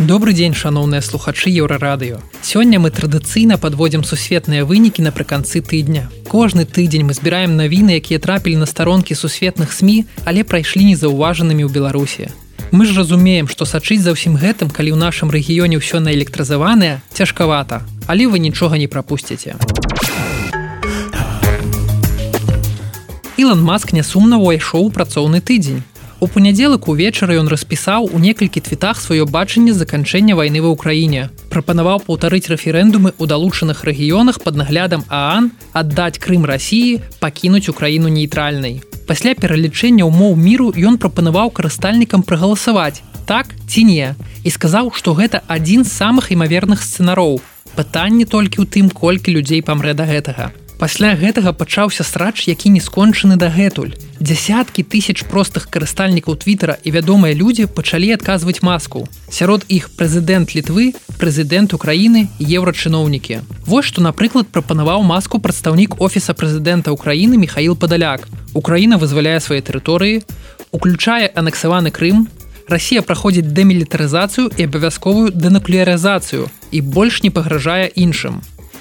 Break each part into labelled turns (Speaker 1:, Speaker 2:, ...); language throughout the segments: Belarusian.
Speaker 1: Добры дзень шаноўныя слухачы еўрарадыё. Сёння мы традыцыйна падводзім сусветныя вынікі напрыканцы тыдня. Кожны тыдзень мы збіраем навіны, якія трапілі на старонкі сусветных сМ, але прайшлі незаўважанымі ў Беларусі. Мы ж разумеем, што сачыць за ўсім гэтым, калі ў нашым рэгіёне ўсё наэлектрызаванае, цяжкавата, але вы нічога не прапусціце. Ілан Маск нясумна ўвайшоў у працоўны тыдзень. У панядзелак увечары ён распісаў у некалькі твітах сваё бачанне заканчэння вайны ва ўкраіне. Прапанаваў паўтарыць рэферэндумы ў далучаных рэгіёнах пад наглядам Аан, аддаць Крым рассіі, пакінуць украіну нейтральнай. Пасля пералічэння ўмоў міру ён прапанаваў карыстальнікам прагаласаваць так ці не і сказаў, што гэта адзін з самых імаверных сцэнароў. Пытанне толькі ў тым, колькі людзей памрэ да гэтага. Пасля гэтага пачаўся срач, які не скончаны дагэтуль. Дзясяткі тысяч простых карыстальнікаў твиттера і вядомыя людзі пачалі адказваць маску. Сярод іх прэзідэнт літвы, прэзідэнт Украіны, еўрачыноўнікі. Вось што, напрыклад, прапанаваў маску прадстаўнік офіса прэзідэнта Украіны Михаил Падаляк. Украіна вызваляе свае тэрыторыі, уключае анексаваны Крым, Расія праходзіць дэмілітарызацыю і абавязковую дэнуклеарызацыю і больш не пагражае іншым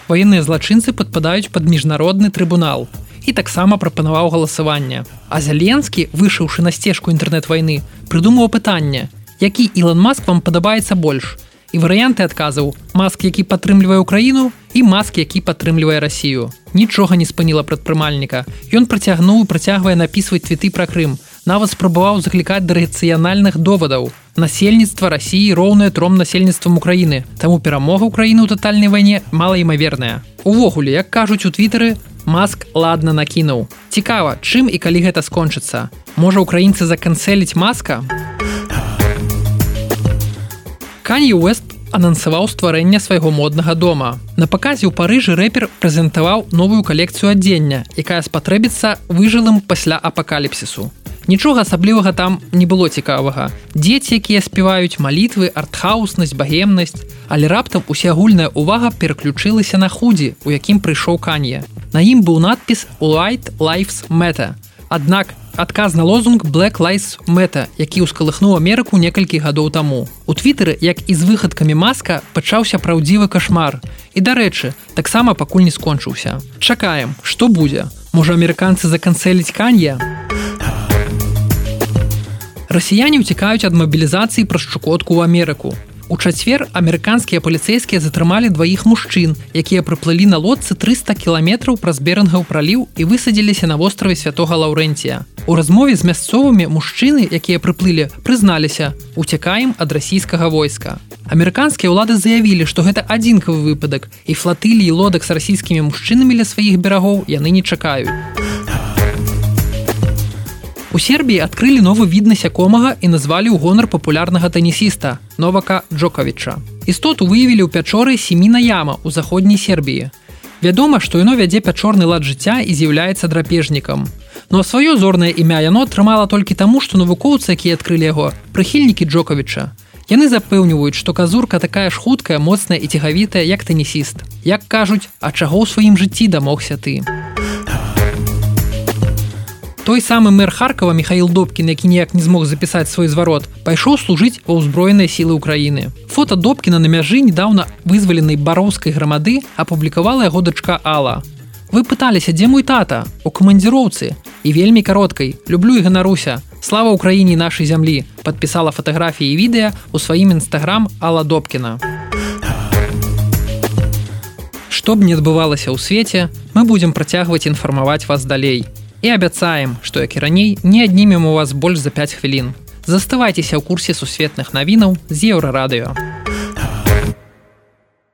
Speaker 1: ваенныя злачынцы падпадаюць под міжнародны трыбунал і таксама прапанаваў галасаванне а зяленскі вышыўшы на сцежку інтэрнэт-вайны прыдумаў пытанне які ілон маск вам падабаецца больш і варыянты адказаў маск які падтрымлівае украіну і маск які падтрымлівае рассію нічога не спыніла прадпрымальніка ён працягнуў працягвае напісваць цветы пра Крым нават спрабаваў заклікаць да рацыянальных довадаў. Насельніцтва рассіі роўнае тром насельніцтвам Украіны. Таму перамога ўкраіны ў тотальнай вайне малаімаверная. Увогуле, як кажуць у твітары, Маск ладна накінуў. Цікава, чым і калі гэта скончыцца. Можа украінцы заканцэліць маска? Кані Уэст анансаваў стварэнне свайго моднага дома. На паказе ў парыжы рэпер прэзентаваў новую калекцыю адзення, якая спатрэбіцца выжылым пасля апакаліпсісу. Нічога асаблівага там не было цікавага. Дзеці, якія спяваюць малітвы, артхауснасць, багемнасць, але раптам усеагульная ўвага пераключылася на худзі, у якім прыйшоў канье. На ім быў надпіс White Lives Meta. Аднак адказ на лозунг Black Lives Meta, які ўскалыхнуў Амерыку некалькі гадоў таму. У твітары, як і з выхадкамі маска пачаўся праўдзівы кашмар. І дарэчы, таксама пакуль не скончыўся. Чакаем, што будзе. Можа амерыканцы заканцэліць канья расіяне ўцікаюць ад мабілізацыі праз шчукотку ў Амерыку. У чацвер амерыканскія паліцэйскія затрымалі дваіх мужчын, якія прыплылі на лодцы 300 кіламетраў праз берангаў праліў і высадзіліся на востраве святого Лаўрэнція. У размове з мясцовымі мужчыны, якія прыплылі, прызналіся, уцякаем ад расійскага войска. Амерыканскія ўлады заявілі, што гэта адзінкавы выпадак і флатылі і лодак з расійскімі мужчынамі ля сваіх берагоў яны не чакаюць. У Сербіі адкрылі новы від насякомага і назвалі ў гонар папулярнага тэнісіста Новака Джокавіча. Істоту выявілі ў пячоры семіна яма ў заходняй Сербіі. Вядома, што яно вядзе пячорны лад жыцця і з'яўляецца драпежнікам. Ну а сваё зорнае імя яно атрымала толькі таму, што навукоўцы, якія адкрылі яго, прыхільнікі Джокавіча. Яны запэўніваюць, што казурка такая ж хуткая, моцная і цігавітая, як тэнісіст. Як кажуць, а чаго ў сваім жыцці дамогся ты той самы мэр харкова михаил добкін які ніяк не змог запісаць свой зварот пайшоў служыць ва ўзброеныя сілы ўкраіны. Фото добкіна на мяжы недавно вызваленай бароўскай грамады апублікавала яго дачка Алла. Вы пыталіся дзе мой тата? У камандзіроўцы. І вельмі кароткай. Люблю і ганаруся. Слава ўкраіне нашай зямлі подпісала фатаграфіі відэа у сваім нстаграм Алла добкіна. Што б не адбывалася ў свеце мы будзем працягваць інфармаваць вас далей і абяцаем, што як і раней не аднімем у вас больш за 5 хвілін. Заставайцеся ў курсе сусветных навінаў з еўрарадыё.